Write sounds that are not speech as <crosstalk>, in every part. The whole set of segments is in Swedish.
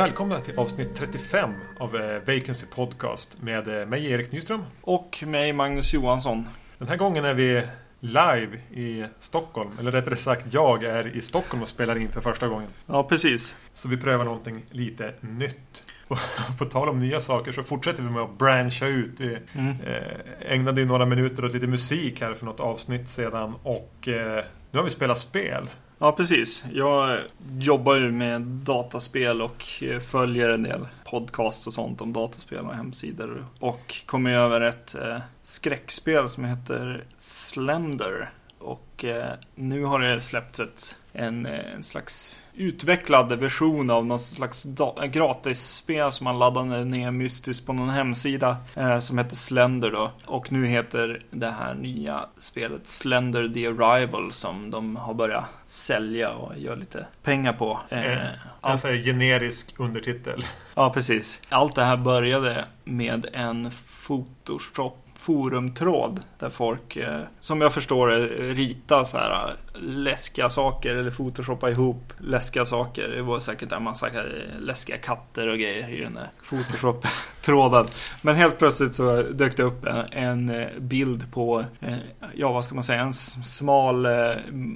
Välkomna till avsnitt 35 av eh, Vacancy Podcast med eh, mig Erik Nyström. Och mig Magnus Johansson. Den här gången är vi live i Stockholm. Eller rättare sagt, jag är i Stockholm och spelar in för första gången. Ja, precis. Så vi prövar någonting lite nytt. Och <laughs> på tal om nya saker så fortsätter vi med att branscha ut. Vi Mm. eh, ägnade ju några minuter åt lite musik här för något avsnitt sedan. Och eh, nu har vi spelat spel. Ja, precis. Jag jobbar ju med dataspel och eh, följer en del podcast och sånt om dataspel och hemsidor. Och kom över ett eh, skräckspel som heter Slender. Och eh, nu har det släppts ett, en, eh, en slags utvecklad version av någon slags gratisspel som man laddade ner mystiskt på någon hemsida eh, som heter Slender då. Och nu heter det här nya spelet Slender the Arrival som de har börjat sälja och gör lite pengar på. Eh, Eh, allt- Alltså generisk undertitel. Ja, precis. Allt det här började med en Photoshop forumtråd där folk, eh, som jag förstår det, ritar så här eh, läskiga saker eller photoshoppar ihop läskiga saker. Det var säkert en massa eh, läskiga katter och grejer i den där Photoshop-tråden. Men helt plötsligt så dök det upp en, bild på, ja vad ska man säga, en smal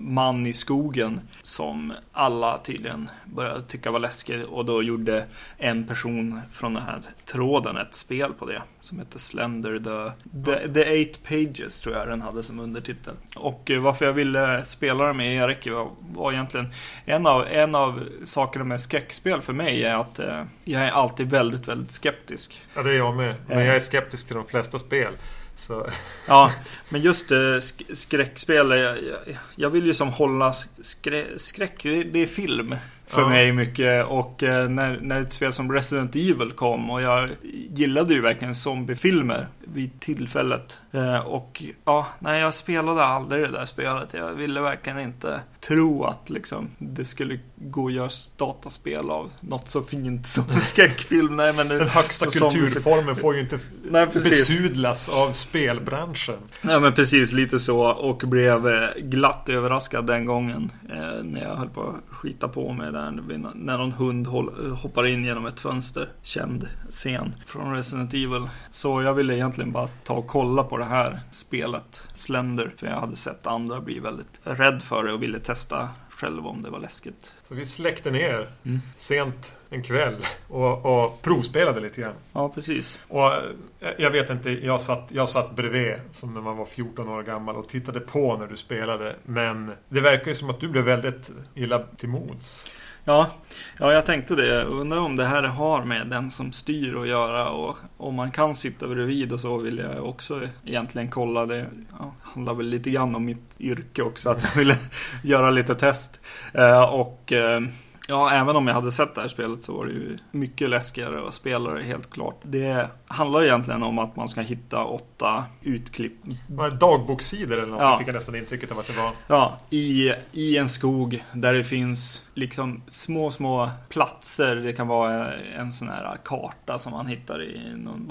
man i skogen som alla tydligen började tycka var läskig och då gjorde en person från den här tråden ett spel på det som heter Slender the, the, the Eight Pages tror jag den hade som undertitel. Och eh, varför jag ville spela det med Erik var, var egentligen en av, en av sakerna med skräckspel för mig är att eh, jag är alltid väldigt, väldigt skeptisk. Ja, det är jag med. Men Eh. jag är skeptisk till de flesta spel. Så <laughs> Ja, men just eh, sk- skräckspel, jag, jag, jag vill ju som hålla skrä, skräck, det är film för Ja. mig mycket. Och eh, när, när ett spel som Resident Evil kom och jag gillade ju verkligen zombiefilmer vid tillfället. Eh, och ja, nej jag spelade aldrig det där spelet. Jag ville verkligen inte tro att liksom det skulle gå att göra dataspel av något så fint som en skräckfilm. Nej, men det, den högsta kulturformen får ju inte Nej, precis. besudlas av spelbranschen. Ja men precis, lite så. Och blev eh, glatt överraskad den gången. Eh, när jag höll på att skita på mig där. När någon hund hoppar in genom ett fönster. Känd scen från Resident Evil. Så jag ville egentligen bara ta och kolla på det här spelet. Slender. För jag hade sett andra bli väldigt rädd för det och ville testa själv om det var läskigt. Så vi släckte ner Mm. sent en kväll och, och provspelade lite grann. Ja, precis. Och eh, jag vet inte, jag satt, jag satt bredvid som när man var 14 år gammal och tittade på när du spelade. Men det verkar ju som att du blev väldigt illa till mods. Ja, ja, jag tänkte det. Undrar om det här har med den som styr att göra och om man kan sitta bredvid och så vill jag också egentligen kolla det. Ja, handlar väl lite grann om mitt yrke också, att jag ville <laughs> göra lite test. Eh, och eh, ja, även om jag hade sett det här spelet så var det ju mycket läskigare att spela det helt klart. Det handlar egentligen om att man ska hitta åtta utklipp Dagbokssidor eller något? Ja. Fick jag nästan intrycket av att det var. Ja, i, i en skog där det finns liksom små, små platser. Det kan vara en sån här karta som man hittar i någon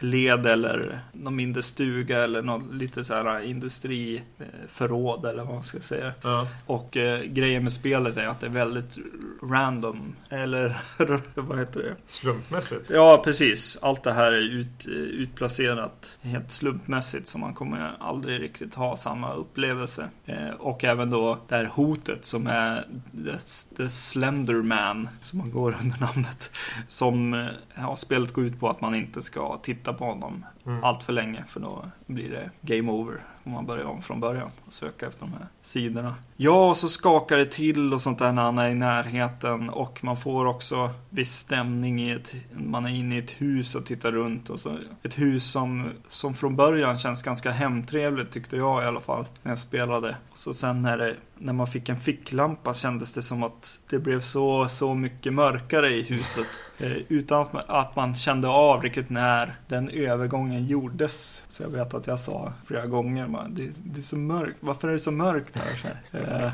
vandringsled eller någon mindre stuga eller något lite så här industriförråd eller vad man ska säga. Ja. Och eh, grejen med spelet är att det är väldigt random. Eller <laughs> vad heter det? Slumpmässigt. Ja, precis. Allt det här är ut, utplacerat helt slumpmässigt så man kommer aldrig riktigt ha samma upplevelse. Eh, och även då det här hotet som är The, the Slenderman som man går under namnet. Som eh, ja, spelet går ut på att man inte ska titta på honom Mm. allt för länge för då blir det game over. Om man börjar om från början och söka efter de här sidorna. Ja, och så skakar det till och sånt där när han är i närheten. Och man får också viss stämning i ett... Man är inne i ett hus och tittar runt. Och så, ett hus som, som från början känns ganska hemtrevligt tyckte jag i alla fall. När jag spelade. Och så sen när, det, när man fick en ficklampa kändes det som att det blev så, så mycket mörkare i huset. Eh, utan att man, att man kände av riktigt när den övergången Eh, gjordes. Så jag vet att jag sa flera gånger, det, det är så mörkt, varför är det så mörkt här? Så här. Eh,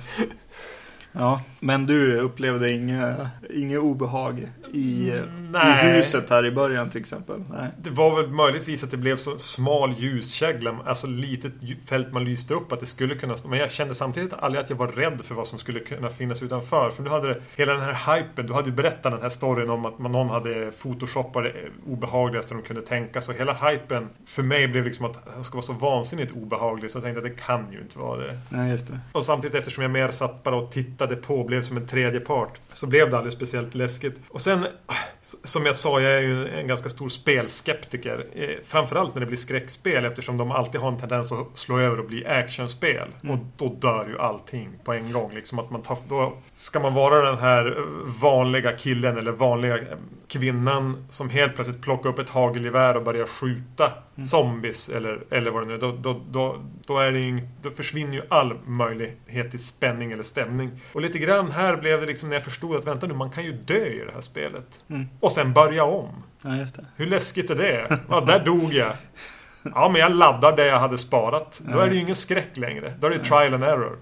Ja, men du upplevde inget, inget obehag i, i huset här i början till exempel. Nej. Det var väl möjligtvis att det blev så smal ljuskägla, alltså litet fält man lyste upp att det skulle kunna. Men jag kände samtidigt aldrig att jag var rädd för vad som skulle kunna finnas utanför. För nu hade det, hela den här hypen, du hade ju berättat den här storyn om att man, någon hade photoshopat det obehagligaste de kunde tänka sig. Hela hypen för mig blev liksom att den ska vara så vansinnigt obehaglig så jag tänkte att det kan ju inte vara det. Nej, just det. Och samtidigt eftersom jag mer satt bara och tittade på blev som en tredje part så blev det aldrig speciellt läskigt. Och sen, som jag sa, jag är ju en ganska stor spelskeptiker. Eh, Framförallt när det blir skräckspel eftersom de alltid har en tendens att slå över och bli actionspel. Mm. Och då dör ju allting på en gång. Liksom att man tar, då ska man vara den här vanliga killen eller vanliga eh, kvinnan som helt plötsligt plockar upp ett hagelgevär och börjar skjuta Mm. zombies eller, eller vad det nu är. Då, då, då, då, är det ing, då försvinner ju all möjlighet till spänning eller stämning. Och lite grann här blev det liksom när jag förstod att vänta nu, man kan ju dö i det här spelet. Mm. Och sen börja om. Ja, just det. Hur läskigt är det? Ja, där dog jag. Ja, men jag laddar det jag hade sparat. Då är det ju ingen skräck längre. Då är det trial and error.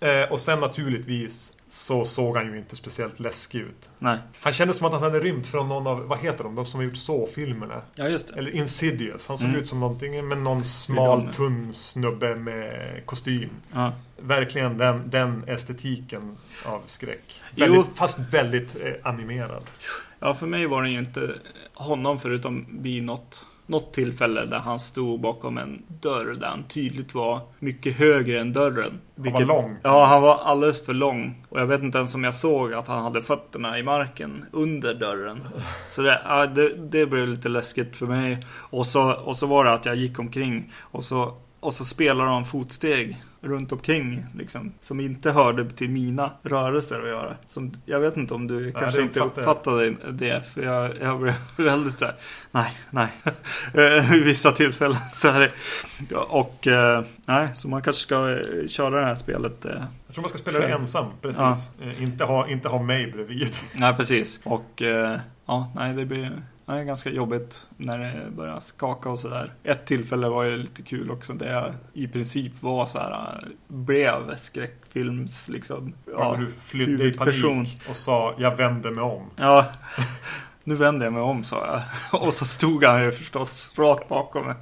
Eh, och sen naturligtvis så såg han ju inte speciellt läskig ut. Nej. Han kändes som att han hade rymt från någon av, vad heter de, de som har gjort så-filmerna? Ja, just det. Eller Insidious. Han såg Mm. ut som någonting med någon smal, tunn snubbe med kostym. Ja. Verkligen den, den estetiken av skräck. Väldigt, fast väldigt eh, animerad. Ja, för mig var det ju inte honom förutom vid något, något tillfälle där han stod bakom en dörr där han tydligt var mycket högre än dörren. var lång. Ja, han var alldeles för lång. Och jag vet inte ens om jag såg att han hade fötterna i marken under dörren. Så det, ja, det, det blev lite läskigt för mig. Och så, och så var det att jag gick omkring och så, och så spelade de fotsteg runt omkring liksom, som inte hörde till mina rörelser att göra. Som, jag vet inte om du kanske det inte uppfattade det, för jag, jag blev <laughs> väldigt så här, nej, nej, <laughs> Eh, i vissa tillfällen. Så här, och eh, nej, så man kanske ska eh, köra det här spelet. eh, Jag tror man ska spela det ensam, precis. Ja. Eh, Inte, ha, inte ha mig bredvid. Nej, precis. Och eh, ja, nej, det blir nej, ganska jobbigt när det börjar skaka och sådär. Ett tillfälle var ju lite kul också. Det jag i princip var så här, eh, blev skräckfilms liksom. Ja, du flydde i panik och sa jag vänder mig om. Ja, <laughs> nu vänder jag mig om sa jag. <laughs> Och så stod han ju förstås rakt bakom mig.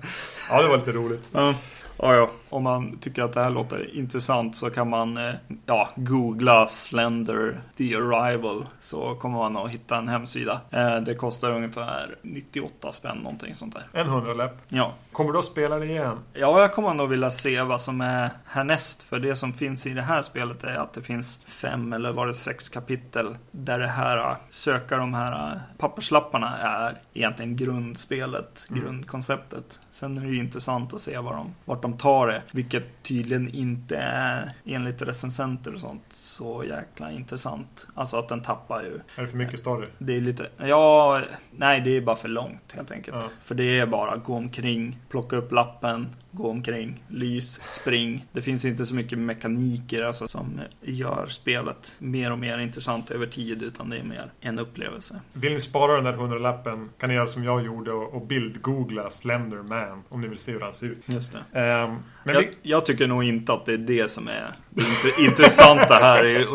Ja, det var lite roligt. Ja. Ja, ja. Om man tycker att det här låter intressant så kan man eh, ja, googla Slender The Arrival så kommer man att hitta en hemsida. Eh, det kostar ungefär 98 spänn någonting sånt där. En hundralapp. Ja. Kommer du att spela det igen? ja, jag kommer nog vilja se vad som är härnäst. För det som finns i det här spelet är att det finns fem eller var det sex kapitel där det här eh, söka de här papperslapparna är egentligen grundspelet, Mm. grundkonceptet. Sen är det ju intressant att se vad de, vart de tar det. Vilket tydligen inte är enligt recensenter och sånt så jäkla intressant. Alltså att den tappar ju. Är det för mycket story? Det är lite, ja, nej det är bara för långt helt enkelt. Ja. För det är bara gå omkring, plocka upp lappen, gå omkring, lys, spring. Det finns inte så mycket mekaniker alltså, som gör spelet mer och mer intressant över tid utan det är mer en upplevelse. Vill ni spara den där hundralappen kan ni göra som jag gjorde och, bildgoogla Slender Man om ni vill se hur han ser ut. Just det. Ehm, men Jag, vi, jag tycker nog inte att det är det som är det int- intressanta här i,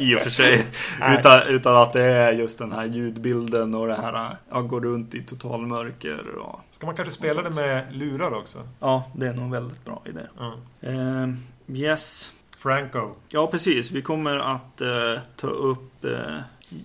i och för sig. Utan, utan att det är just den här ljudbilden och det här, jag går runt i total mörker. Och, ska man kanske spela det med lurar också? ja, det är nog en väldigt bra idé. Ja. Eh, yes. Franco. Ja, precis. Vi kommer att eh, ta upp eh,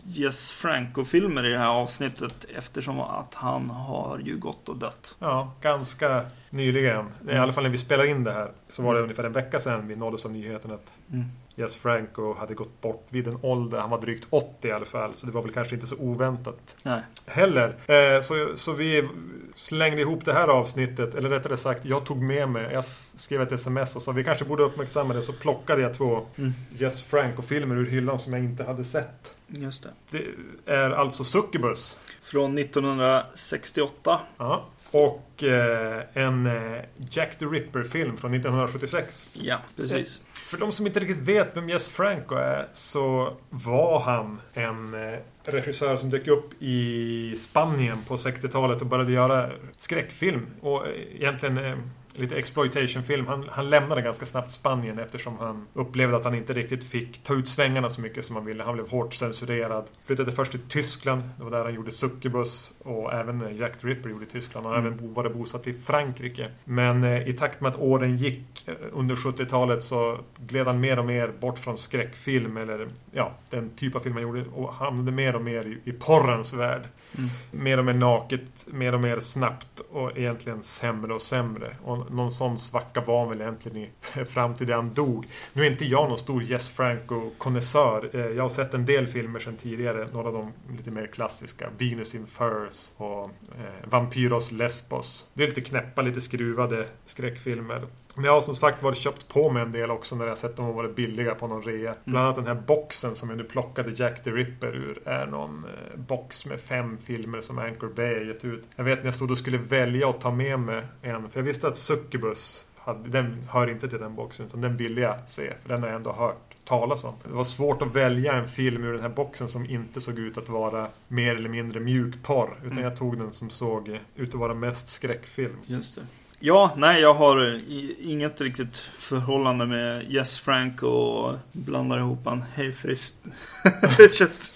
Jess Franco-filmer i det här avsnittet eftersom att han har ju gått och dött. Ja, ganska nyligen. I alla fall när vi spelar in det här så var det ungefär en vecka sedan vi nåddes av nyheten att Mm. Jess Franco hade gått bort vid en ålder. Han var drygt 80 i alla fall. Så det var väl kanske inte så oväntat Nej. heller. Eh, så, så vi slängde ihop det här avsnittet. Eller rättare sagt, jag tog med mig. Jag skrev ett sms och sa vi kanske borde uppmärksamma det. Så plockade jag två Mm. Jess Franco-filmer ur hyllan som jag inte hade sett. Just det. Det är alltså Succubus. Från 1968. Ja. Och eh, en eh, Jack the Ripper-film från 1976. Ja, precis. För de som inte riktigt vet vem Jess Franco är så var han en eh, regissör som dök upp i Spanien på 60-talet och började göra skräckfilm. Och eh, egentligen eh, lite exploitation-film. Han, han lämnade ganska snabbt Spanien eftersom han upplevde att han inte riktigt fick ta ut svängarna så mycket som han ville. Han blev hårt censurerad. Flyttade först till Tyskland. Det var där han gjorde Succubus och även Jack the Ripper gjorde i Tyskland. Och Mm. även var det bosatt i Frankrike. Men eh, i takt med att åren gick eh, under 70-talet så gled han mer och mer bort från skräckfilm eller ja, den typ av film han gjorde och hamnade mer och mer i, i porrens värld. Mm. Mer och mer naket, mer och mer snabbt och egentligen sämre och sämre. Och någon sån svacka var han väl egentligen i, <laughs> fram till det han dog. Nu är inte jag någon stor Jess Franco-konnässör. Eh, jag har sett en del filmer sedan tidigare. Några av de lite mer klassiska. Venus in Furs och eh, Vampyros Lesbos. Det är lite knäppa, lite skruvade skräckfilmer. Men jag har som sagt varit köpt på mig en del också när jag sett dem varit billiga på någon rea. Bland annat den här boxen som jag nu plockade Jack the Ripper ur är någon eh, box med fem filmer som Anchor Bay har gett ut. Jag vet när jag stod och skulle välja att ta med mig en, för jag visste att Succubus hade, den hör inte till den boxen utan den ville jag se, för den har jag ändå hört talas om. Det var svårt att välja en film ur den här boxen som inte såg ut att vara mer eller mindre mjukporr. Utan Mm. jag tog den som såg ut att vara mest skräckfilm. Just det. Ja, nej, jag har inget riktigt förhållande med Yes Frank och blandar ihop han hejfrist. <laughs> det känns.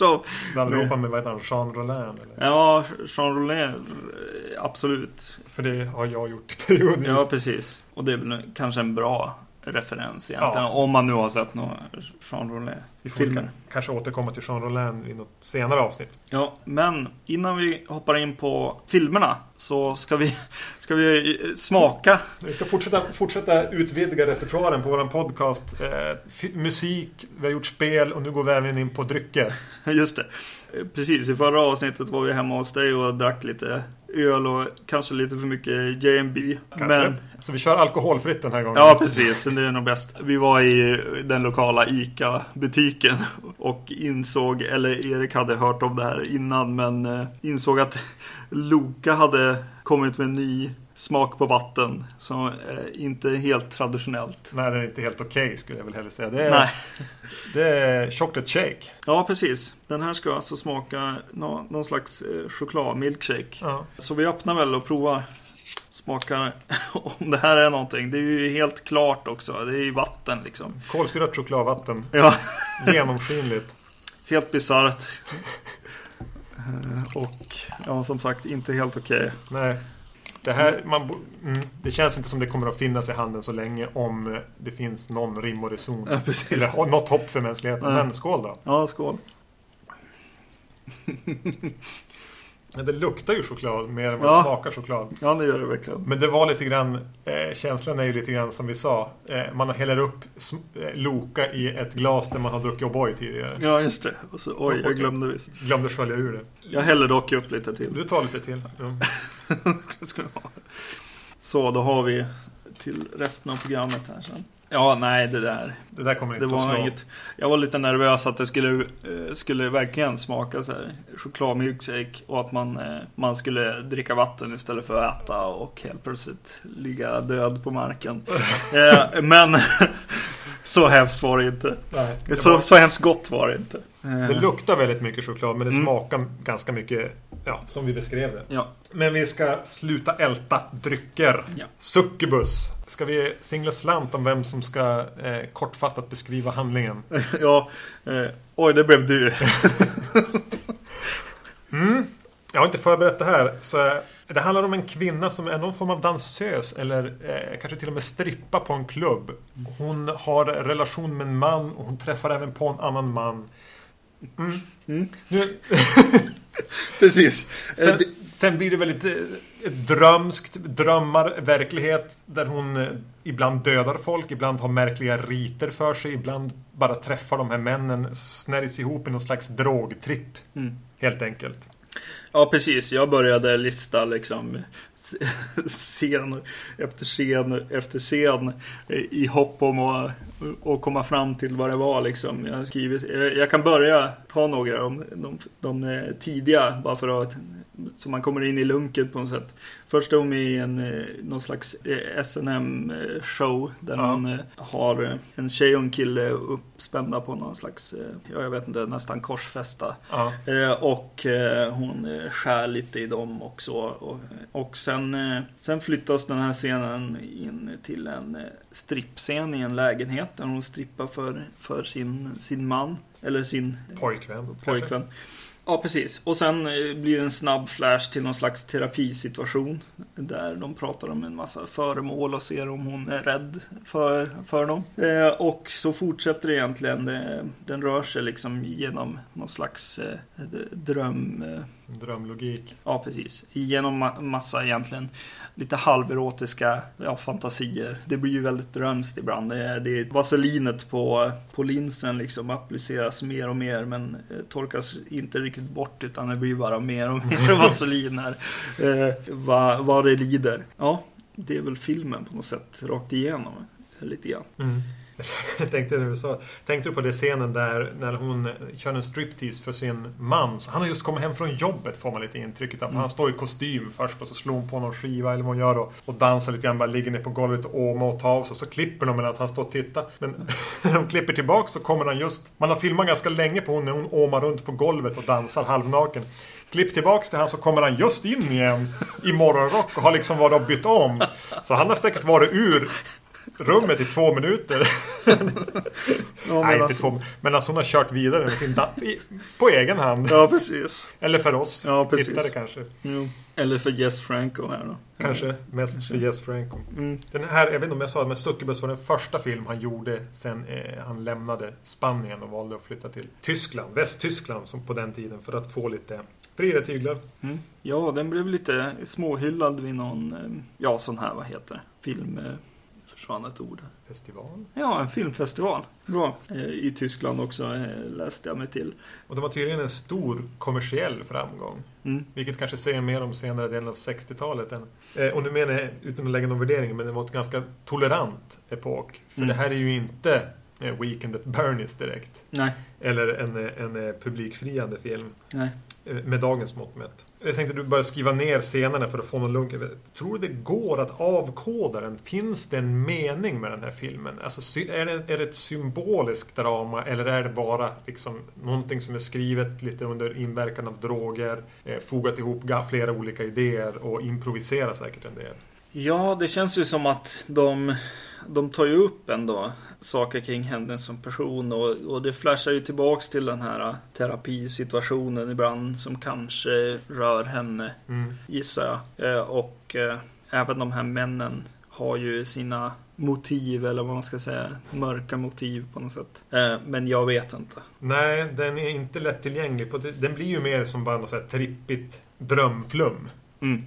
Blandade Nej. ihop han med vad heter han, Jean Rollin eller? Ja, Jean Rollin, absolut. För det har jag gjort periodvis. Ja, precis. Och det är väl kanske en bra referens egentligen. Ja. Om man nu har sett några Jean Rollin Vi får filmer. ka- kanske återkomma till Jean Rollin i något senare avsnitt. Ja, men innan vi hoppar in på filmerna så ska vi, <laughs> ska vi eh, smaka. Vi ska fortsätta, fortsätta utvidga repertoaren på våran podcast. Eh, musik, vi har gjort spel och nu går vi även in på drycker. <laughs> Just det. Eh, Precis, i förra avsnittet var vi hemma hos dig och drack lite öl och kanske lite för mycket. Kanske. Men Så vi kör alkoholfritt den här gången. Ja, precis. Det är nog bäst. Vi var i den lokala ICA-butiken och insåg, eller Erik hade hört om det här innan, men eh, insåg att Loka hade kommit med en ny smak på vatten som eh, inte är helt traditionellt. Nej, det är inte helt okej skulle jag väl hellre säga. Det är, Nej. det är chocolate shake. Ja, precis. Den här ska alltså smaka nå- någon slags eh, chokladmilkshake. Ja. Så vi öppnar väl och provar. Smakar <laughs> om det här är någonting. Det är ju helt klart också. Det är ju vatten liksom. Kolsyrat chokladvatten. Ja. <laughs> Genomskinligt. Helt bisarrt. Eh, Och ja, som sagt, inte helt okej. Nej. Det, här, man, mm, det känns inte som det kommer att finnas i handeln så länge om eh, det finns någon rim och reson. Ja. Eller något hopp för mänskligheten. Nej. Men skål då. Ja, skål. Ja, Det luktar ju choklad mer än vad Ja. det smakar choklad. Ja, det gör det verkligen. Men det var lite grann, eh, känslan är ju lite grann som vi sa. Eh, man häller upp eh, Loka i ett glas där man har druckit O'boy tidigare. Ja, just det. Och så, oj, jag glömde visst. Glömde skölja ur det. Jag häller dock upp lite till. Du tar lite till. Ja. <laughs> <laughs> Så, då har vi till resten av programmet här sen. Ja, nej, det där. Det där kommer Det inte att var slå. inget. Jag var lite nervös att det skulle, eh, skulle verkligen smaka så här chokladmilkshake och att man, eh, man skulle dricka vatten istället för att äta och helt plötsligt ligga död på marken. <laughs> Eh, Men så hemskt var det inte. Nej, det, Så, var, så hemskt gott var det inte. det Eh, luktar väldigt mycket choklad men det Mm. smakar ganska mycket, ja, som vi beskrev det. Ja, Men vi ska sluta älta drycker. Ja. Succubus. Ska vi singla slant om vem som ska eh, kortfattat beskriva handlingen? <laughs> ja eh, oj det blev du. Jag <laughs> har inte förberett det här. Så eh, det handlar om en kvinna som är någon form av dansös eller eh, kanske till och med strippa på en klubb. Hon har relation med en man och hon träffar även på en annan man. Mm. Mm. Nu, <laughs> Precis. <laughs> Sen, sen blir det väldigt eh, drömskt, drömmar, verklighet där hon eh, ibland dödar folk, ibland har märkliga riter för sig, ibland bara träffar de här männen, snärjs ihop i någon slags drogtripp. Mm. Helt enkelt. Ja, precis. Jag började lista liksom scen efter scen efter scen eh, i hopp om att, att komma fram till vad det var liksom. Jag, skrivit, jag, kan börja ta några om de, de eh, tidiga bara för att så man kommer in i lunket på något sätt. Först är hon med i en, eh, någon slags eh, snm show Där Ja. hon eh, har eh, en tjej och en kille uppspända på någon slags, eh, ja jag vet inte, nästan korsfästa. Ja. Eh, Och eh, hon eh, skär lite i dem också. Och, och sen, eh, sen flyttas den här scenen in till en eh, strippscen i en lägenhet där hon strippar för, för sin, sin man. Eller sin Pojkvän. pojkvän. Ja, precis. Och sen eh, blir det en snabb flash till någon slags terapisituation. Där de pratar om en massa föremål och ser om hon är rädd för, för dem. Eh, och så fortsätter det egentligen. Den rör sig liksom genom någon slags eh, dröm... Eh, Drömlogik. ja, precis. Genom ma- massa egentligen lite halverotiska ja, fantasier. Det blir ju väldigt drömskt ibland. Det är, det är vaselinet på, på linsen liksom appliceras mer och mer men eh, torkas inte riktigt bort utan det blir bara mer och <laughs> mer vaselin här. Eh, vad, vad det lider. Ja, det är väl filmen på något sätt rakt igenom. Lite grann. Mm. Jag <laughs> tänkte du sa, tänkte du på det scenen där när hon kör en striptease för sin man. Så han har just kommit hem från jobbet får man lite intrycket av. Mm. Han står i kostym först och så slår hon på någon skiva eller vad hon gör och, och dansar lite grann. Bara ligger ner på golvet och åmar och tar av sig. Så klipper de med att han står och tittar. Men <laughs> när de klipper tillbaka så kommer han just... Man har filmat ganska länge på hon när hon åmar runt på golvet och dansar halvnaken. Klipp tillbaks till han så kommer han just in igen i morgonrock och har liksom varit och bytt om. Så han har säkert varit ur rummet i två minuter. <laughs> Ja, Nej, men, inte alltså, två. Men alltså hon har kört vidare med sin i- på egen hand. ja precis. Eller för oss Ja, precis. tittare kanske. Jo. Eller för Jess Franco här då. Kanske mest för Jess Franco. Mm. Den här, jag vet inte om jag sa det, men Succubus var den första film han gjorde sen eh, han lämnade Spanien och valde att flytta till Tyskland, Västtyskland som på den tiden för att få lite friare tyglar. Mm. Ja, den blev lite småhyllad vid någon, eh, ja sån här, vad heter det? Film, eh, försvann ett ord. Festival. Ja, en filmfestival. Bra. Eh, I Tyskland också eh, läste jag mig till. Och det var tydligen en stor kommersiell framgång. Mm. Vilket kanske säger mer om senare delen av 60-talet. Än, eh, och nu menar jag, utan att lägga någon värdering, men det var ett ganska tolerant epok. För Mm. det här är ju inte Weekend at Bernies direkt. Nej, Eller en, en publikfriande film. nej. Eh, med dagens mått mätt. Jag tänkte att du började skriva ner scenerna för att få någon lugn. Tror du det går att avkoda den? Finns det en mening med den här filmen? Alltså, är, det, är det ett symboliskt drama eller är det bara liksom någonting som är skrivet lite under inverkan av droger, eh, fogat ihop flera olika idéer och improviserar säkert en del? Ja, det känns ju som att de, de tar ju upp ändå saker kring henne som person och, och det flashar ju tillbaks till den här terapisituationen ibland som kanske rör henne, Mm. gissar jag. Eh, Och eh, även de här männen har ju sina motiv, eller vad man ska säga, mörka motiv på något sätt. Eh, Men jag vet inte. Nej, den är inte lättillgänglig. Den blir ju mer som bara något så här trippigt drömflum. Mm.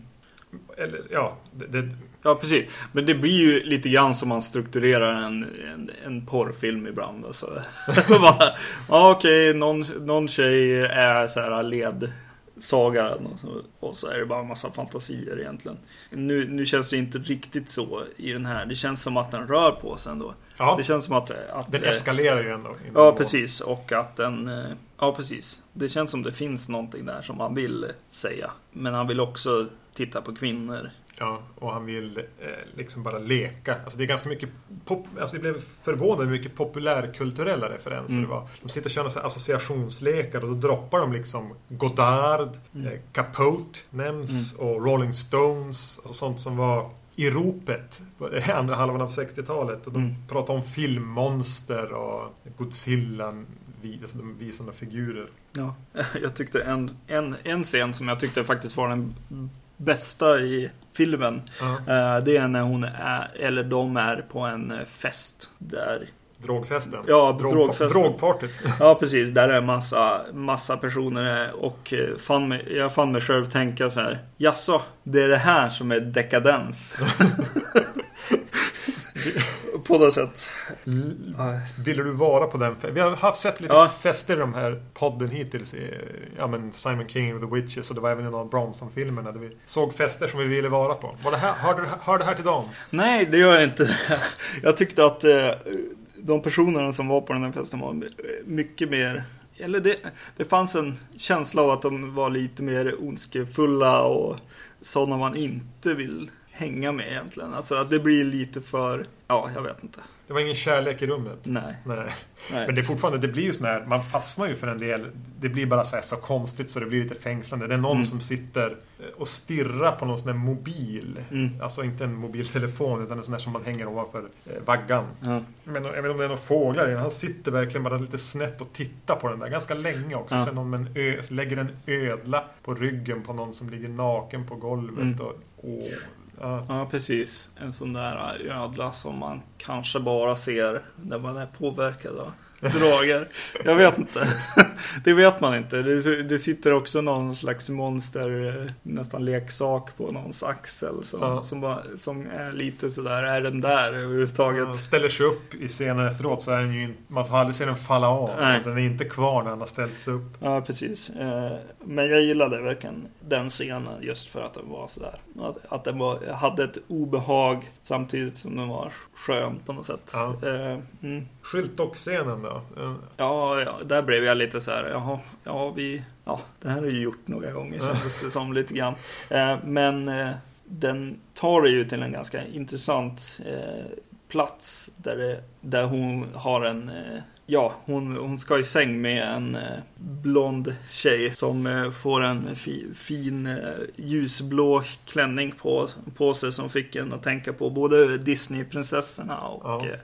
Eller ja, det, det, Ja, precis. Men det blir ju lite grann som man strukturerar en, en, en porrfilm ibland. Alltså. <laughs> Bara, ja, okej, någon, någon tjej är så här ledsagaren och så, och så är det bara en massa fantasier egentligen. Nu, nu känns det inte riktigt så i den här. Det känns som att den rör på sig ändå. ja, Det känns som att... att den eh, eskalerar ju ändå. Ja, precis. Och att den... eh, Ja, precis. Det känns som det finns någonting där som han vill säga. Men han vill också titta på kvinnor. Ja, och han vill eh, liksom bara leka. Alltså det är ganska mycket pop, alltså det blev förvånande hur mycket populärkulturella referenser Mm. det var. De sitter och kör några associationslekar och då droppar de liksom Godard, Mm. eh, Capote nämns och Rolling Stones. Alltså sånt som var i ropet andra halvan av 60-talet. Och de Mm. pratar om filmmonster och Godzilla, alltså de visar några figurer. Ja, <laughs> jag tyckte en, en, en scen som jag tyckte faktiskt var den bästa i filmen. Eh, Det är när hon är, eller de är på en eh, fest. Där, Drogfesten. Ja, Drog- drogfesten. Drogpartyt. <laughs> ja precis, där är massa, massa personer och eh, fann mig, jag fann mig själv tänka så här. Jaså, det är det här som är dekadens. <laughs> <laughs> på något sätt. Ja. Ville du vara på den Vi har haft sett lite Ja. fester i de här podden hittills. I, ja, men Simon King och The Witches och det var även i någon av Bronson-filmerna där vi såg fester som vi ville vara på. Var det här, hör, hör det här till dem? Nej, det gör jag inte. <laughs> Jag tyckte att eh, de personerna som var på den här festen var mycket mer eller det, det fanns en känsla av att de var lite mer ondskefulla och sådana man inte vill hänga med egentligen. Alltså att det blir lite för, ja, jag vet inte. Det var ingen kärlek i rummet. Nej. Nej. Nej. Men det är fortfarande, det blir ju sån här, man fastnar ju för en del. Det blir bara så, här, så konstigt så det blir lite fängslande. Det är någon Mm. som sitter och stirrar på någon sån här mobil. Mm. Alltså inte en mobiltelefon utan en sån där som man hänger ovanför eh, vaggan. Ja. Men jag vet inte om det är några fåglar i. Han sitter verkligen bara lite snett och tittar på den där ganska länge också. Ja. Sen någon med en ö, lägger en ödla på ryggen på någon som ligger naken på golvet. Mm. Och, åh, ja. Ja, precis. En sån där äh, ödla som man kanske bara ser när man är påverkad droger. Jag vet inte. <laughs> Det vet man inte. Det, det sitter också någon slags monster, eh, nästan leksak på någons axel. Som, Ja. som, bara, som är lite sådär, är den där överhuvudtaget? Han ställer sig upp i scenen efteråt så är den ju inte, man får aldrig se den falla av. Nej. Den är inte kvar när han har ställt sig upp. Ja, precis. Eh, Men jag gillade verkligen den scenen just för att den var sådär. Att, att den var, hade ett obehag samtidigt som den var skön på något sätt. Ja. Eh, Mm. Skyltdock-scenen då? Ja, ja, där blev jag lite så här, jaha, ja vi, ja det här har ju gjort några gånger kändes det som lite grann. Eh, men eh, den tar det ju till en ganska intressant eh, plats där, det, där hon har en, ja hon, hon ska i säng med en eh, blond tjej som eh, får en fi, fin eh, ljusblå klänning på, på sig som fick en att tänka på både Disneyprinsessorna och Ja.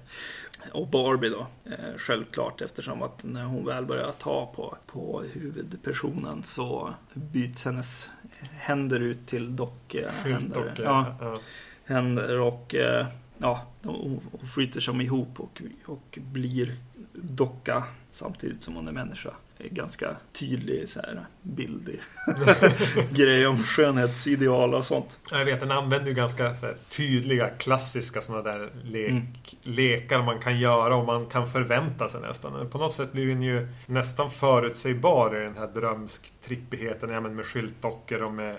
Och Barbie då, eh, självklart eftersom att när hon väl börjar ta på, på huvudpersonen så byts hennes händer ut till dockhänder. Ja, Ja. händer och eh, ja, hon flyter som ihop och, och blir docka samtidigt som hon är människa. Ganska tydlig så här, bildig <laughs> grej om skönhetsideal och sånt. Jag vet, den använder ju ganska här, tydliga, klassiska sådana där lek, Mm. lekar man kan göra och man kan förvänta sig nästan. På något sätt blir den ju nästan förutsägbar i den här drömsk-trippigheten. Ja, men med skyltdockor och med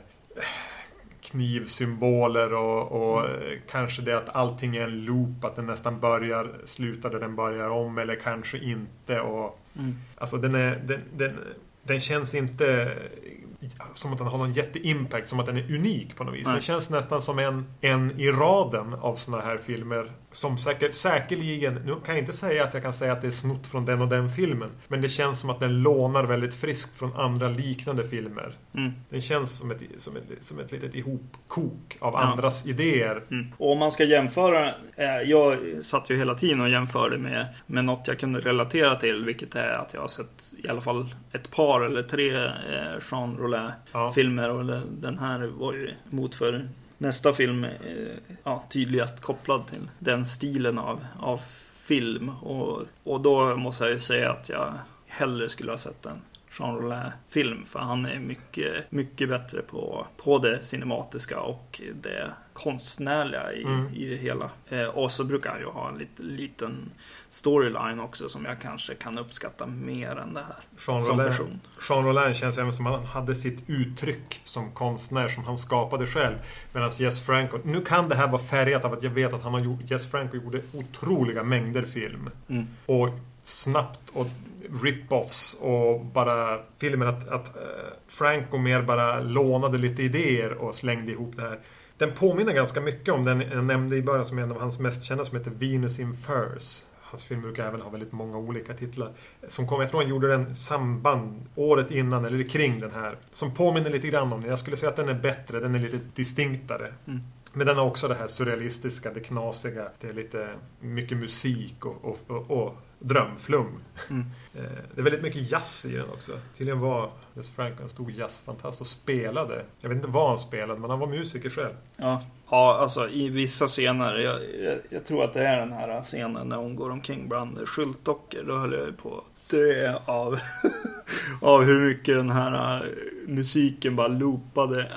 knivsymboler och, och eh, kanske det att allting är en loop, att den nästan börjar, slutar där den börjar om eller kanske inte. Och, Mm. Alltså den, är, den, den, den känns inte som att den har någon jätteimpact, som att den är unik på något vis. Nej. Den känns nästan som en, en i raden av såna här filmer. Som säkert, säkerligen, nu kan jag inte säga att jag kan säga att det är snott från den och den filmen. Men det känns som att den lånar väldigt friskt från andra liknande filmer. Mm. Den känns som ett, som ett, som ett litet ihopkok av Ja. andras idéer. Mm. Och om man ska jämföra, eh, jag satt ju hela tiden och jämförde med, med något jag kunde relatera till, vilket är att jag har sett i alla fall ett par eller tre eh, Jean Rollin-filmer Ja. och den- här var ju emot för nästa film eh, ja, tydligast kopplad till den stilen av, av film. Och, och då måste jag ju säga att jag hellre skulle ha sett den. Jean Rollin-film. För han är mycket, mycket bättre på, på det cinematiska och det konstnärliga i, Mm. i det hela. Eh, och så brukar han ju ha en lit, liten storyline också som jag kanske kan uppskatta mer än det här. Jean som Rollin, person. Jean Rollin känns även som att han hade sitt uttryck som konstnär som han skapade själv. Medan Jess Franco, nu kan det här vara färgat av att jag vet att han har gjort, Jess Franco gjorde otroliga mängder film. Mm. Och snabbt och rip-offs och bara filmen att, att eh, Franco mer bara lånade lite idéer och slängde ihop det här. Den påminner ganska mycket om den jag nämnde i början som är en av hans mest kända som heter Venus in Furs. Hans film brukar även ha väldigt många olika titlar. Som kom, jag tror han gjorde den samband året innan eller kring den här. Som påminner lite grann om den. Jag skulle säga att den är bättre, den är lite distinktare. Mm. Men den har också det här surrealistiska, det knasiga. Det är lite mycket musik och, och, och, och drömflum. Mm. Eh, Det är väldigt mycket jazz i den också. Tydligen var Jess Franco en stor jazzfantast och spelade. Jag vet inte vad han spelade, men han var musiker själv. Ja. ja, alltså i vissa scener. Jag, jag, jag tror att det är den här scenen när hon går omkring bland skyltdockor. Då höll jag ju på att dö av, <laughs> av hur mycket den här musiken bara loopade.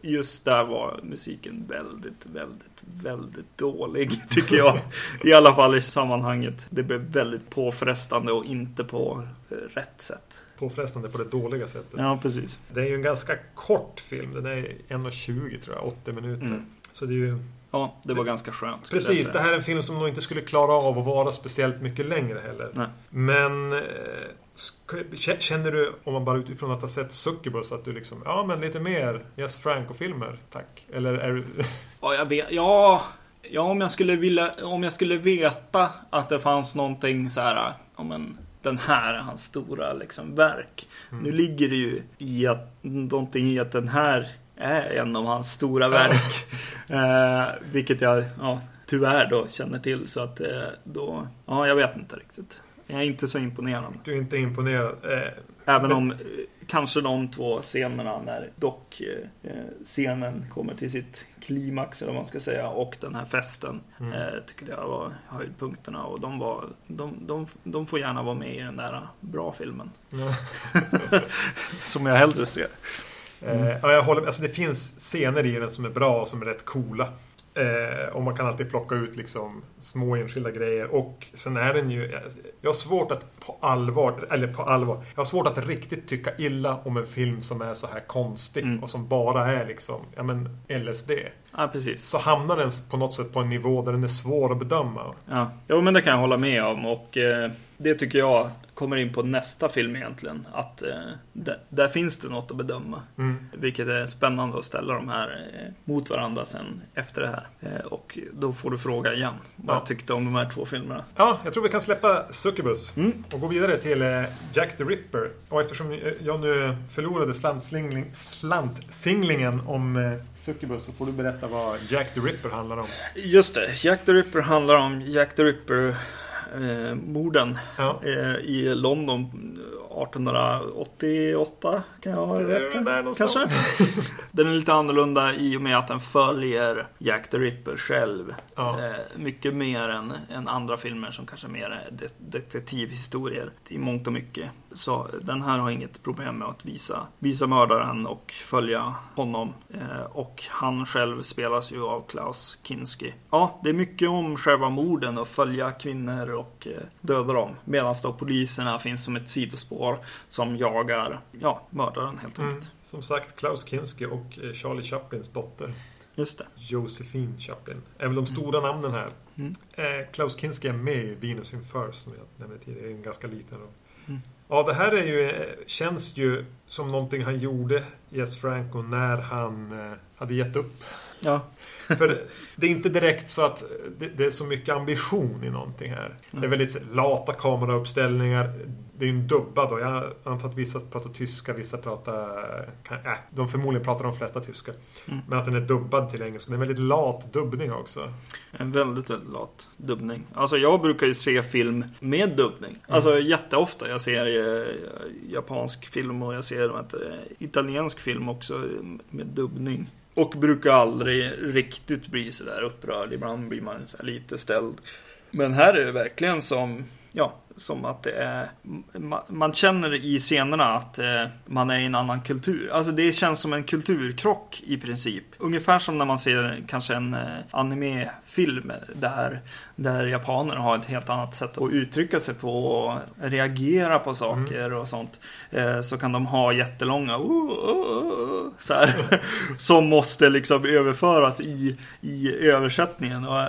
Just där var musiken väldigt, väldigt, väldigt dålig <laughs> tycker jag. I alla fall i sammanhanget. Det blev väldigt påfrestande och inte på eh, rätt sätt. Påfrestande på det dåliga sättet. Ja, precis. Det är ju en ganska kort film. Den är 1.20 tror jag, 80 minuter. Mm. Så det är ju... Ja, det var ganska skönt. Precis, det här är en film som nog inte skulle klara av att vara speciellt mycket längre heller. Nej. Men eh, Känner du, om man bara utifrån att ha sett Succubus, att du liksom, ja men lite mer Yes Franco-filmer, tack? Eller är du... <laughs> Ja, jag vet. Ja, ja om, jag skulle vilja, om jag skulle veta att det fanns någonting så här, ja men den här är hans stora liksom, verk. Nu ligger det ju i att, någonting i att den här är en av hans stora verk. <laughs> eh, vilket jag ja, tyvärr då känner till. Så att eh, då, ja jag vet inte riktigt. Jag är inte så imponerad. Du är inte imponerad? Eh, Även Men- om eh, kanske de två scenerna när dock eh, scenen kommer till sitt klimax eller vad man ska säga och den här festen Mm. eh, tycker jag var höjdpunkterna och de, var, de, de, de får gärna vara med i den där bra filmen. <laughs> Som jag hellre ser. Eh, ja, jag håller. Alltså, det finns scener i den som är bra och som är rätt coola. Eh, och man kan alltid plocka ut liksom små enskilda grejer. Och sen är den ju... Jag har svårt att på allvar, eller på allvar, jag har svårt att riktigt tycka illa om en film som är så här konstig Mm. och som bara är liksom, ja men LSD. Ja, precis. Så hamnar den på något sätt på en nivå där den är svår att bedöma. Ja, jo, men det kan jag hålla med om och eh, det tycker jag kommer in på nästa film egentligen. Att eh, där, där finns det något att bedöma. Mm. Vilket är spännande att ställa de här eh, mot varandra sen efter det här. Eh, och då får du fråga igen vad Ja. jag tyckte om de här två filmerna. Ja, jag tror vi kan släppa Succubus Mm. och gå vidare till eh, Jack the Ripper. Och eftersom eh, jag nu förlorade slantsingling, slantsinglingen om eh, Succubus så får du berätta vad Jack the Ripper handlar om. Just det, Jack the Ripper handlar om Jack the Ripper eh, morden Ja. eh, i London 1888 kan jag ha Det rätt? Kanske? <laughs> Den är lite annorlunda i och med att den följer Jack the Ripper själv. Ja. Eh, mycket mer än, än andra filmer som kanske mer är de- detektivhistorier i mångt och mycket. Så den här har inget problem med att visa, visa mördaren och följa honom. Eh, och han själv spelas ju av Klaus Kinski. Ja, det är mycket om själva morden och följa kvinnor och eh, döda dem. Medan då poliserna finns som ett sidospår som jagar, ja, mördaren helt Mm. enkelt. Som sagt, Klaus Kinski och eh, Charlie Chaplins dotter. Just det. Josephine Chaplin. Väl de stora namnen här. Mm. Eh, Klaus Kinski är med i Venus in First som jag nämnde tidigare. En ganska liten roll. Mm. Ja, det här är ju, känns ju som någonting han gjorde, Yes Franco, när han eh, hade gett upp. Ja. <laughs> För det är inte direkt så att det, det är så mycket ambition i någonting här. Det är Mm. väldigt lata kamerauppställningar. Det är ju en dubbad då. Jag antar att vissa pratar tyska, vissa pratar... Kan, äh, de förmodligen pratar de flesta tyska. Mm. Men att den är dubbad till engelska. Det är en väldigt lat dubbning också. En väldigt, väldigt lat dubbning. Alltså jag brukar ju se film med dubbning. Alltså jätteofta. Jag ser eh, japansk film och jag ser vet, du, italiensk film också med dubbning. Och brukar aldrig riktigt bli sådär upprörd. Ibland blir man så här lite ställd. Men här är det verkligen som, ja, som att det är, man känner i scenerna att eh, man är i en annan kultur. Alltså det känns som en kulturkrock i princip. Ungefär som när man ser kanske en eh, animefilm där, där japaner har ett helt annat sätt att uttrycka sig på och reagera på saker och sånt. Eh, så kan de ha jättelånga oh, oh, oh, så här, <laughs> som måste liksom överföras i, i översättningen. Och,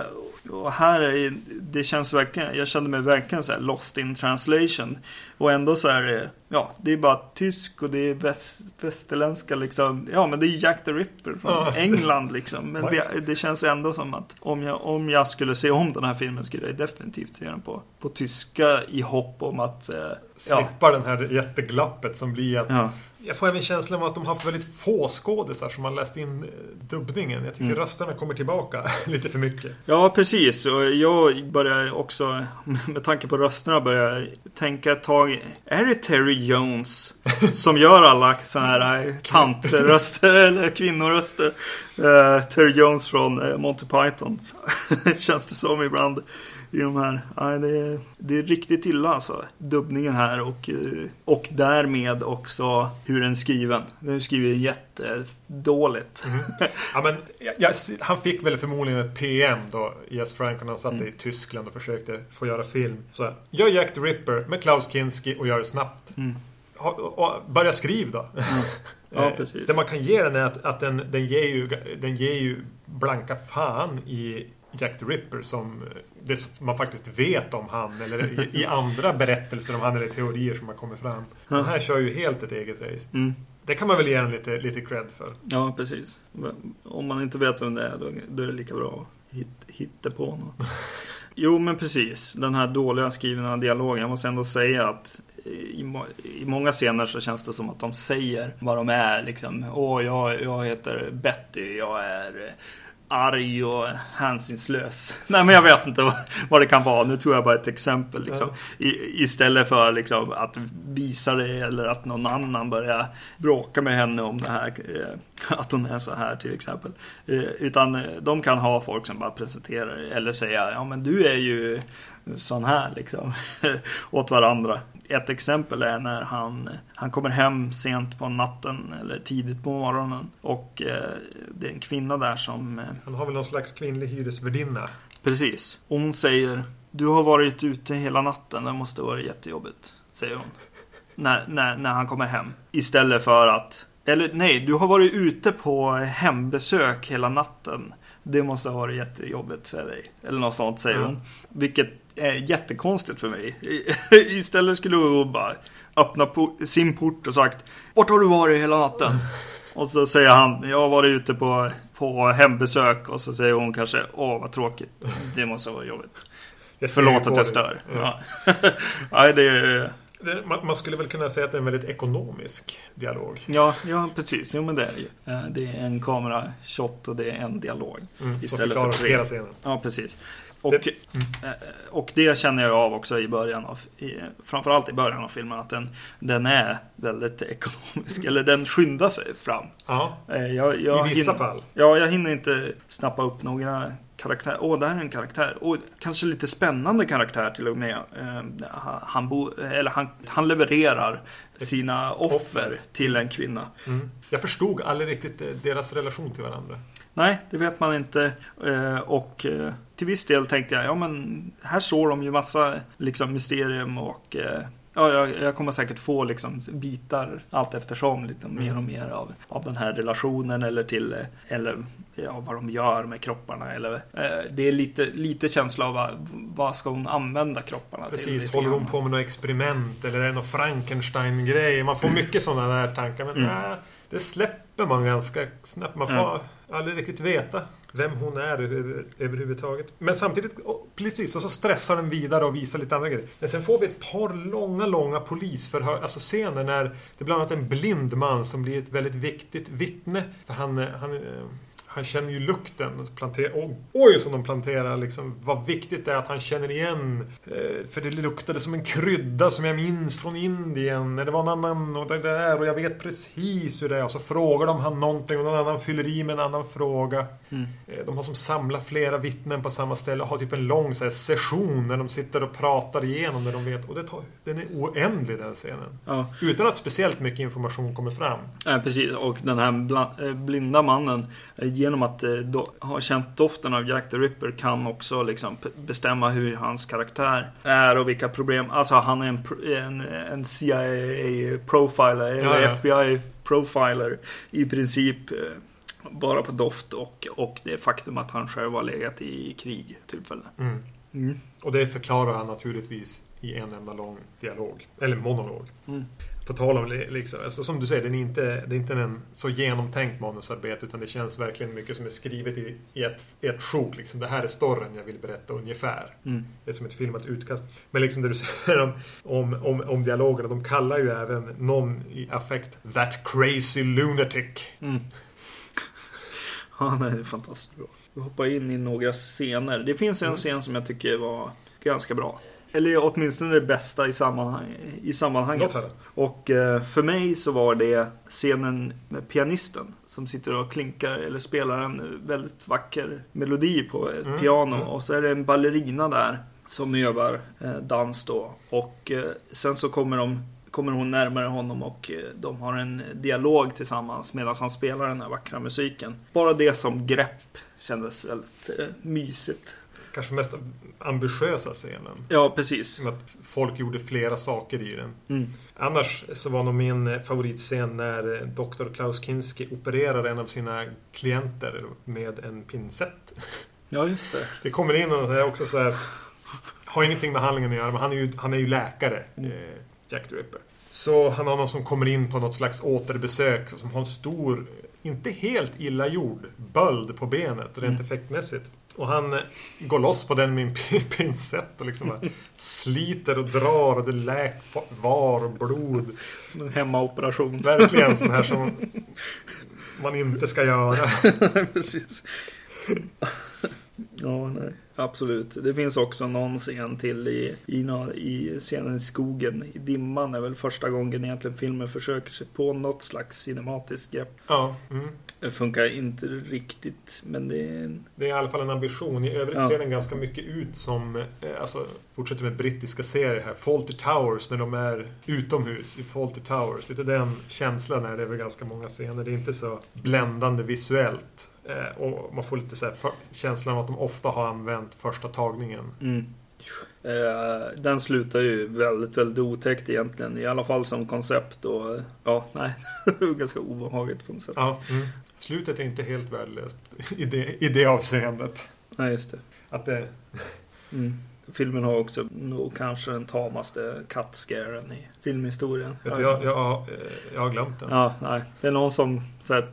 och här är det känns verkligen, jag kände mig verkligen så lost in translation. Och ändå så är det, ja, det är bara tysk och det är väst, västerländska liksom. Ja, men det är Jack the Ripper från Ja. England liksom. Men det, känns ändå som att om jag, om jag skulle se om den här filmen skulle jag definitivt se den på, på tyska i hopp om att, eh, ja, Slippa den här jätteglappet som blir att... ja, Jag får även känslan av att de har haft väldigt få skådisar som har läst in eh, dubbningen. Jag tycker Mm. rösterna kommer tillbaka <laughs> lite för mycket. Ja, precis. Och jag börjar också, <laughs> med tanke på rösterna, börja tänka ett tag. Är det Terry Jones <laughs> som gör alla sådana här eh, tantröster eller kvinnoröster? Uh, Terry Jones från Monty Python. Känns det som ibland. <laughs> I de här. Nej, det, är, det är riktigt illa alltså. Dubbningen här och, eh, och därmed också hur den är skriven. Den är skriven jättedåligt. Ja, men, jag, han fick väl förmodligen ett PM då, Yes Frank, när han satt Mm. i Tyskland och försökte få göra film. Så här, gör Jack the Ripper med Klaus Kinski och gör det snabbt. Mm. Ha, börja skriv då. Ja, <laughs> Eh, precis. Det man kan ge den är att, att den, den, ger ju, den ger ju blanka fan i Jack the Ripper som det man faktiskt vet om han eller i, i andra berättelser om han eller teorier som har kommit fram. Den här kör ju helt ett eget race. Mm. Det kan man väl ge en lite, lite cred för. Ja, precis. Om man inte vet vem det är, då, då är det lika bra att hit, hitta på något. <laughs> Jo, men precis. Den här dåliga skrivna dialogen. Jag måste ändå säga att i, i många scener så känns det som att de säger vad de är. Liksom, Åh, jag, jag heter Betty, jag är arg och hänsynslös. <laughs> Nej men jag vet inte vad, det kan vara. Nu tog jag bara ett exempel. Liksom. I, istället för liksom, att visa det eller att någon annan börjar bråka med henne om det här. Eh, att hon är så här till exempel. Eh, utan eh, de kan ha folk som bara presenterar eller säga ja men du är ju sån här liksom. <laughs> åt varandra. Ett exempel är när han, han kommer hem sent på natten eller tidigt på morgonen och eh, det är en kvinna där som... Eh, han har väl någon slags kvinnlig hyresvärdinna? Precis. Och hon säger Du har varit ute hela natten, det måste vara jättejobbigt. Säger hon. När, när, när han kommer hem. Istället för att eller nej, du har varit ute på hembesök hela natten. Det måste ha varit jättejobbigt för dig. Eller något sånt säger mm. hon. Vilket är jättekonstigt för mig. <laughs> Istället skulle hon bara öppna sin port och sagt Vart har du varit hela natten? Och så säger han Jag har varit ute på, på hembesök och så säger hon kanske Åh vad tråkigt. Det måste vara jobbigt. Förlåt att jag stör. Ja. <laughs> Nej, det är... Man skulle väl kunna säga att det är en väldigt ekonomisk dialog. Ja, ja precis. Jo, men det är det ju. Eh, det är en kamera-shot och det är en dialog. Mm, istället för tre. hela scenen. Ja, precis. Och det, mm. Och det känner jag av också i början av, framförallt i början av filmen, att den, den är väldigt ekonomisk. Eller den skyndar sig fram. Ja, eh, jag, jag i vissa hinner, fall. Ja, jag hinner inte snappa upp några karaktär. Åh, oh, det här är en karaktär. Och kanske lite spännande karaktär till och med. Eh, han, bo, eller han, han levererar sina offer till en kvinna. Mm. Jag förstod aldrig riktigt deras relation till varandra. Nej, det vet man inte. Eh, och eh, till viss del tänkte jag, ja men här står de ju massa liksom mysterium och eh, Ja, jag, jag, kommer säkert få liksom bitar allt eftersom lite mm. mer och mer av, av den här relationen eller till eller ja, vad de gör med kropparna. Eller, eh, det är lite, lite känsla av vad, vad ska hon använda kropparna Precis, till. Precis, håller hon på med något experiment eller är det någon Frankenstein-grej? Man får mycket sådana där tankar. Men mm. nej, det släpper man ganska snabbt. Man får mm aldrig riktigt veta vem hon är över, överhuvudtaget. Men samtidigt, precis, och så stressar den vidare och visar lite andra grejer. Men sen får vi ett par långa, långa polisförhör, alltså scener när det är bland annat en blind man som blir ett väldigt viktigt vittne. För han, eh, han eh, han känner ju lukten. Planter oh, oj, som de planterar liksom. Vad viktigt det är att han känner igen. Eh, för det luktade som en krydda som jag minns från Indien. Det var en annan och det där och jag vet precis hur det är. Och så frågar de han någonting och någon annan fyller i med en annan fråga. Mm. Eh, de har som samlat flera vittnen på samma ställe och har typ en lång så här, session när de sitter och pratar igenom det de vet. Och det tar, den är oändlig den scenen. Ja. Utan att speciellt mycket information kommer fram. Ja, precis. Och den här eh, blinda mannen genom att eh, do, ha känt doften av Jack the Ripper kan också liksom bestämma hur hans karaktär är och vilka problem. Alltså han är en, en, en CIA-profiler eller ja, ja. FBI-profiler i princip. Eh, bara på doft och, och det faktum att han själv har legat i krig tillfälle. Mm. Mm. Och det förklarar han naturligtvis i en enda lång dialog. Eller monolog. Mm. På tal om, liksom, alltså, som du säger, den är inte, det är inte en så genomtänkt manusarbete utan det känns verkligen mycket som är skrivet i, i ett, i ett sjok. Liksom. Det här är storyn jag vill berätta ungefär. Mm. Det är som ett filmat utkast. Men liksom det du <laughs> säger om, om, om, om dialogerna, de kallar ju även någon i affekt That crazy lunatic. Mm. <laughs> Ja, det är fantastiskt bra. Vi hoppar in i några scener. Det finns en mm. scen som jag tycker var ganska bra. Eller åtminstone det bästa i, sammanhang, i sammanhanget. Och eh, för mig så var det scenen med pianisten som sitter och klinkar eller spelar en väldigt vacker melodi på ett mm. piano. Mm. Och så är det en ballerina där som övar eh, dans då. Och eh, sen så kommer, de, kommer hon närmare honom och de har en dialog tillsammans medan han spelar den här vackra musiken. Bara det som grepp kändes väldigt mysigt kanske mest ambitiösa scenen. Ja, precis. Att folk gjorde flera saker i den. Mm. Annars så var nog min favoritscen när Dr. Klaus Kinski opererar en av sina klienter med en pincett. Ja, just det. Det kommer in och är också så här... Har ingenting med handlingen att göra, men han är ju, han är ju läkare. Mm. Eh, Jack the Ripper. Så han har någon som kommer in på något slags återbesök som har en stor, inte helt illa gjord böld på benet rent Mm. effektmässigt. Och han eh, går loss på den med en pin- <laughs> pincett och liksom bara sliter och drar och det läk var och blod. Som en hemmaoperation. Verkligen sån här som <laughs> man inte ska göra. Precis. Ja, nej. Absolut. Det finns också någon scen till i, i, i scenen i skogen. I dimman är väl första gången egentligen filmen försöker sig på något slags cinematiskt grepp. Ja, mm. Det funkar inte riktigt, men det är... en- Det är i alla fall en ambition. I övrigt Ja. ser den ganska mycket ut som, eh, alltså, fortsätter med brittiska serier här. Fawlty Towers när de är utomhus i Fawlty Towers. Lite den känslan är det väl ganska många scener. Det är inte så bländande visuellt. Eh, och man får lite så här känslan av att de ofta har använt första tagningen. Mm. Eh, den slutar ju väldigt, väldigt otäckt egentligen. I alla fall som koncept och ja, nej. <laughs> Ganska obehagligt på något sätt. Ja, mm. Slutet är inte helt värdelöst i det, i det avseendet. Nej, just det. Att det, Mm. Filmen har också nog kanske den tamaste kattscaren i filmhistorien. vet du, jag, jag, eh, jag har glömt den. Ja, nej. Det är någon som så här,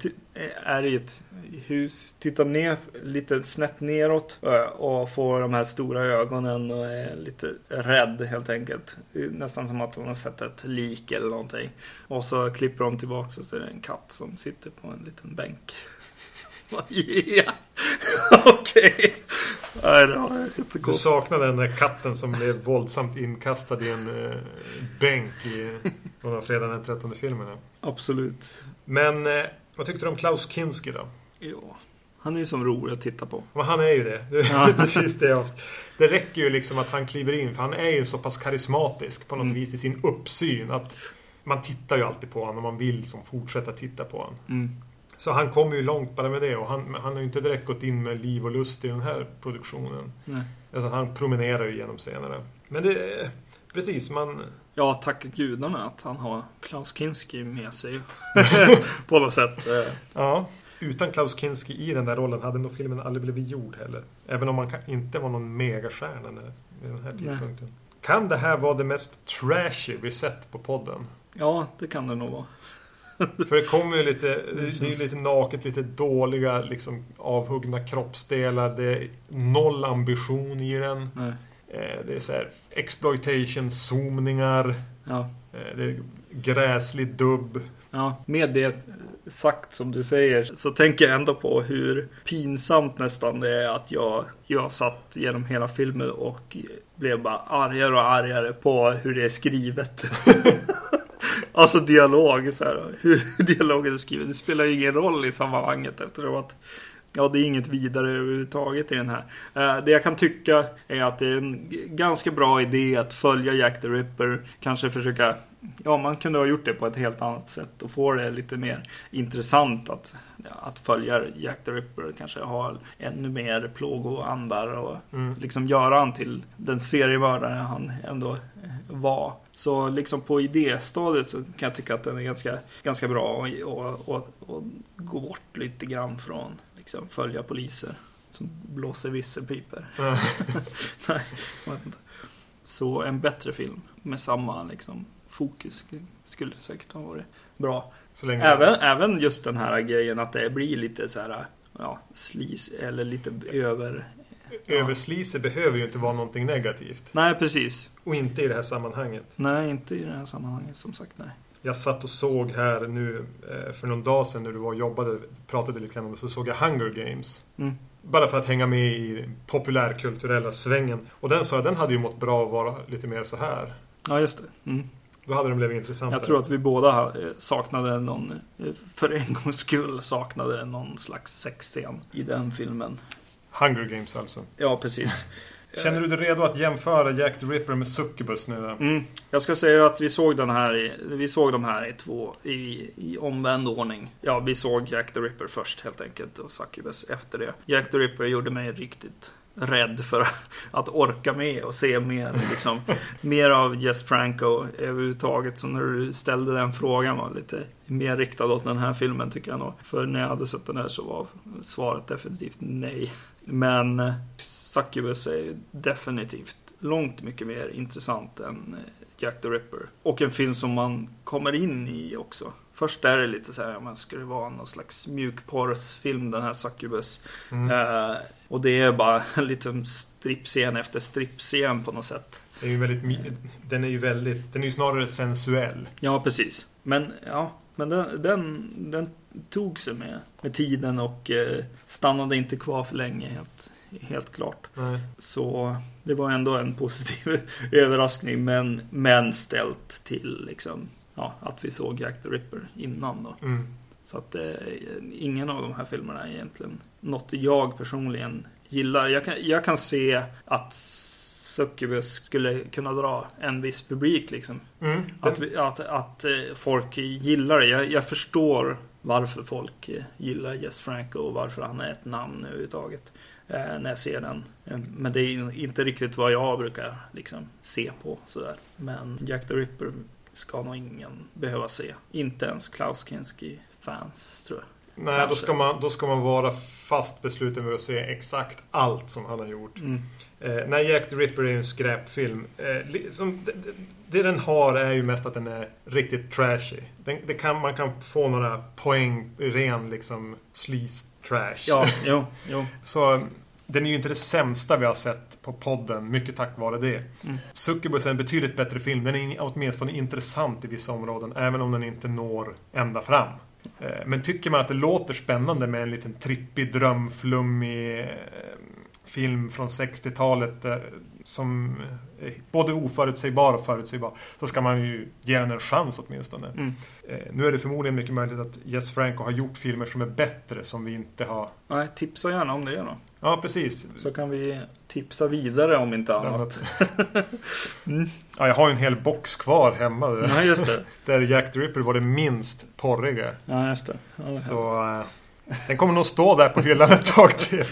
är i ett hus, tittar ner lite snett neråt eh, och får de här stora ögonen och är lite rädd helt enkelt. Nästan som att hon har sett ett lik eller någonting. Och så klipper de tillbaka och så är det en katt som sitter på en liten bänk. <laughs> <laughs> Okej. Nej, det var Du saknar den där katten som blev våldsamt inkastad i en eh, bänk i någon av fredagen den 13 filmerna. Absolut. Men eh, vad tyckte du om Klaus Kinski då? Ja. Han är ju som rolig att titta på. Men han är ju det. <laughs> Det Ja. precis det jag... Det räcker ju liksom att han kliver in, för han är ju så pass karismatisk på något Mm. vis i sin uppsyn att man tittar ju alltid på honom och man vill som fortsätta titta på honom. Mm. Så han kommer ju långt bara med det och han, han har ju inte direkt gått in med liv och lust i den här produktionen. Nej. Utan han promenerar ju genom scenerna. Men det... Precis, man... Ja, tacka gudarna att han har Klaus Kinski med sig. <laughs> på något sätt. Eh, Ja. Utan Klaus Kinski i den där rollen hade nog filmen aldrig blivit gjord heller. Även om man kan, inte var någon megastjärna vid den här tidpunkten. Kan det här vara det mest trashy vi sett på podden? Ja, det kan det nog vara. För det kommer ju lite, <laughs> det, det är lite naket, lite dåliga liksom avhuggna kroppsdelar. Det är noll ambition i den. Nej. Eh, Det är så här exploitation, zoomningar. Ja. eh, Det är gräslig dubb. ja, med det sagt som du säger så tänker jag ändå på hur pinsamt nästan det är att jag, jag satt genom hela filmen och blev bara argare och argare på hur det är skrivet. <laughs> alltså dialog, så här, hur <laughs> dialogen är skriven. Det spelar ju ingen roll i sammanhanget eftersom att Ja, det är inget vidare överhuvudtaget i den här. Eh, det jag kan tycka är att det är en ganska bra idé att följa Jack the Ripper. Kanske försöka... Ja, man kunde ha gjort det på ett helt annat sätt och få det lite mer intressant att, att följa Jack the Ripper. Kanske ha ännu mer plågoandar och Mm. liksom göra han till den seriemördare han ändå eh, var. Så liksom på idéstadiet så kan jag tycka att den är ganska, ganska bra och, och, och, och gå bort lite grann från liksom följa poliser som blåser visselpipor. <laughs> Ja. Nej, inte. Så en bättre film med samma liksom, fokus skulle säkert ha varit bra. Så länge Även, även just den här grejen att det blir lite så här ja, slis eller lite över... Överslise behöver ju inte vara någonting negativt. Nej, precis. Och inte i det här sammanhanget. Nej, inte i det här sammanhanget som sagt. Nej. Jag satt och såg här nu eh, för någon dag sedan när du var och jobbade, pratade lite grann om det, så såg jag Hunger Games. Mm. Bara för att hänga med i populärkulturella svängen. Och den sa jag, den hade ju mått bra att vara lite mer så här. Ja, just det. Mm. Då hade den blivit intressantare. Jag tror att vi båda eh, saknade någon, eh, för en gångs skull saknade någon slags sexscen i den filmen. Hunger Games alltså. Ja, precis. Känner du dig redo att jämföra Jack the Ripper med Succubus nu? Mm. Jag ska säga att vi såg den här i, vi såg de här i två i, i omvänd ordning. Ja, vi såg Jack the Ripper först helt enkelt och Succubus efter det. Jack the Ripper gjorde mig riktigt rädd för <laughs> att orka med och se mer, liksom, <laughs> mer av Jess Franco överhuvudtaget. Så när du ställde den frågan var lite mer riktad åt den här filmen tycker jag nog. För när jag hade sett den här så var svaret definitivt nej. Men eh, Succubus är definitivt långt mycket mer intressant än eh, Jack the Ripper. Och en film som man kommer in i också. Först är det lite så här, man ska det vara någon slags mjukporrsfilm den här Succubus. Mm. Eh, och det är bara <laughs> en liten strippscen efter strippscen på något sätt. Är ju väldigt, den är ju väldigt, den är ju snarare sensuell. Ja, precis. Men ja, men den, den, den tog sig med, med tiden och eh, stannade inte kvar för länge helt, helt klart. Nej. Så det var ändå en positiv <laughs> överraskning men, men ställt till liksom, ja, att vi såg Jack the Ripper innan då. Mm. Så att eh, ingen av de här filmerna är egentligen något jag personligen gillar. Jag kan, jag kan se att Succubus skulle kunna dra en viss publik liksom. Mm. Att, vi, att, att eh, folk gillar det. Jag, jag förstår varför folk gillar Jess Franco och varför han är ett namn överhuvudtaget. Eh, när jag ser den. Eh, men det är inte riktigt vad jag brukar liksom, se på sådär. Men Jack the Ripper ska nog ingen behöva se. Inte ens Klaus Kinski-fans tror jag. Nej, då ska, man, då ska man vara fast besluten med att se exakt allt som han har gjort. Mm. Eh, nej, Jack the Ripper är ju en skräpfilm. Eh, som, det, det, den har är ju mest att den är riktigt trashy. Den, det kan, man kan få några poäng ren liksom sleaze trash. Ja, <laughs> jo, jo. Så den är ju inte det sämsta vi har sett på podden, mycket tack vare det. Mm. Succubus är en betydligt bättre film. Den är åtminstone intressant i vissa områden, även om den inte når ända fram. Eh, men tycker man att det låter spännande med en liten trippig, drömflummig eh, film från 60-talet eh, som är både oförutsägbar och förutsägbar så ska man ju ge den en chans åtminstone. Mm. Nu är det förmodligen mycket möjligt att Jess Franco har gjort filmer som är bättre som vi inte har. Nej, tipsa gärna om det då. Ja, precis. Så kan vi tipsa vidare om inte annat. <laughs> mm. Ja, jag har ju en hel box kvar hemma. Där, ja, just det. <laughs> där Jack the Ripper var det minst porriga. Ja, just det. Ja, det Så den kommer nog stå där på hyllan ett tag till.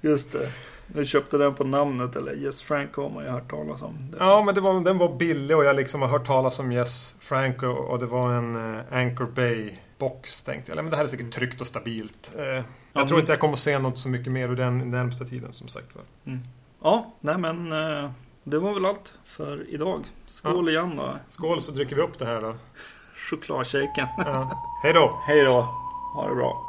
Just det. Du köpte den på namnet eller Yes Franco har man ju hört talas om. Ja, men det var, den var billig och jag liksom har hört talas om Yes Franco och det var en uh, Anchor Bay box tänkte jag. Men det här är säkert tryggt och stabilt. Uh, jag ja, tror inte jag kommer att se något så mycket mer ur den närmsta tiden som sagt var. Mm. Ja, nej men uh, det var väl allt för idag. Skål ja. igen då. Skål så dricker vi upp det här då. Chokladshejken. ja. Hej då. Hej då. Ha det bra.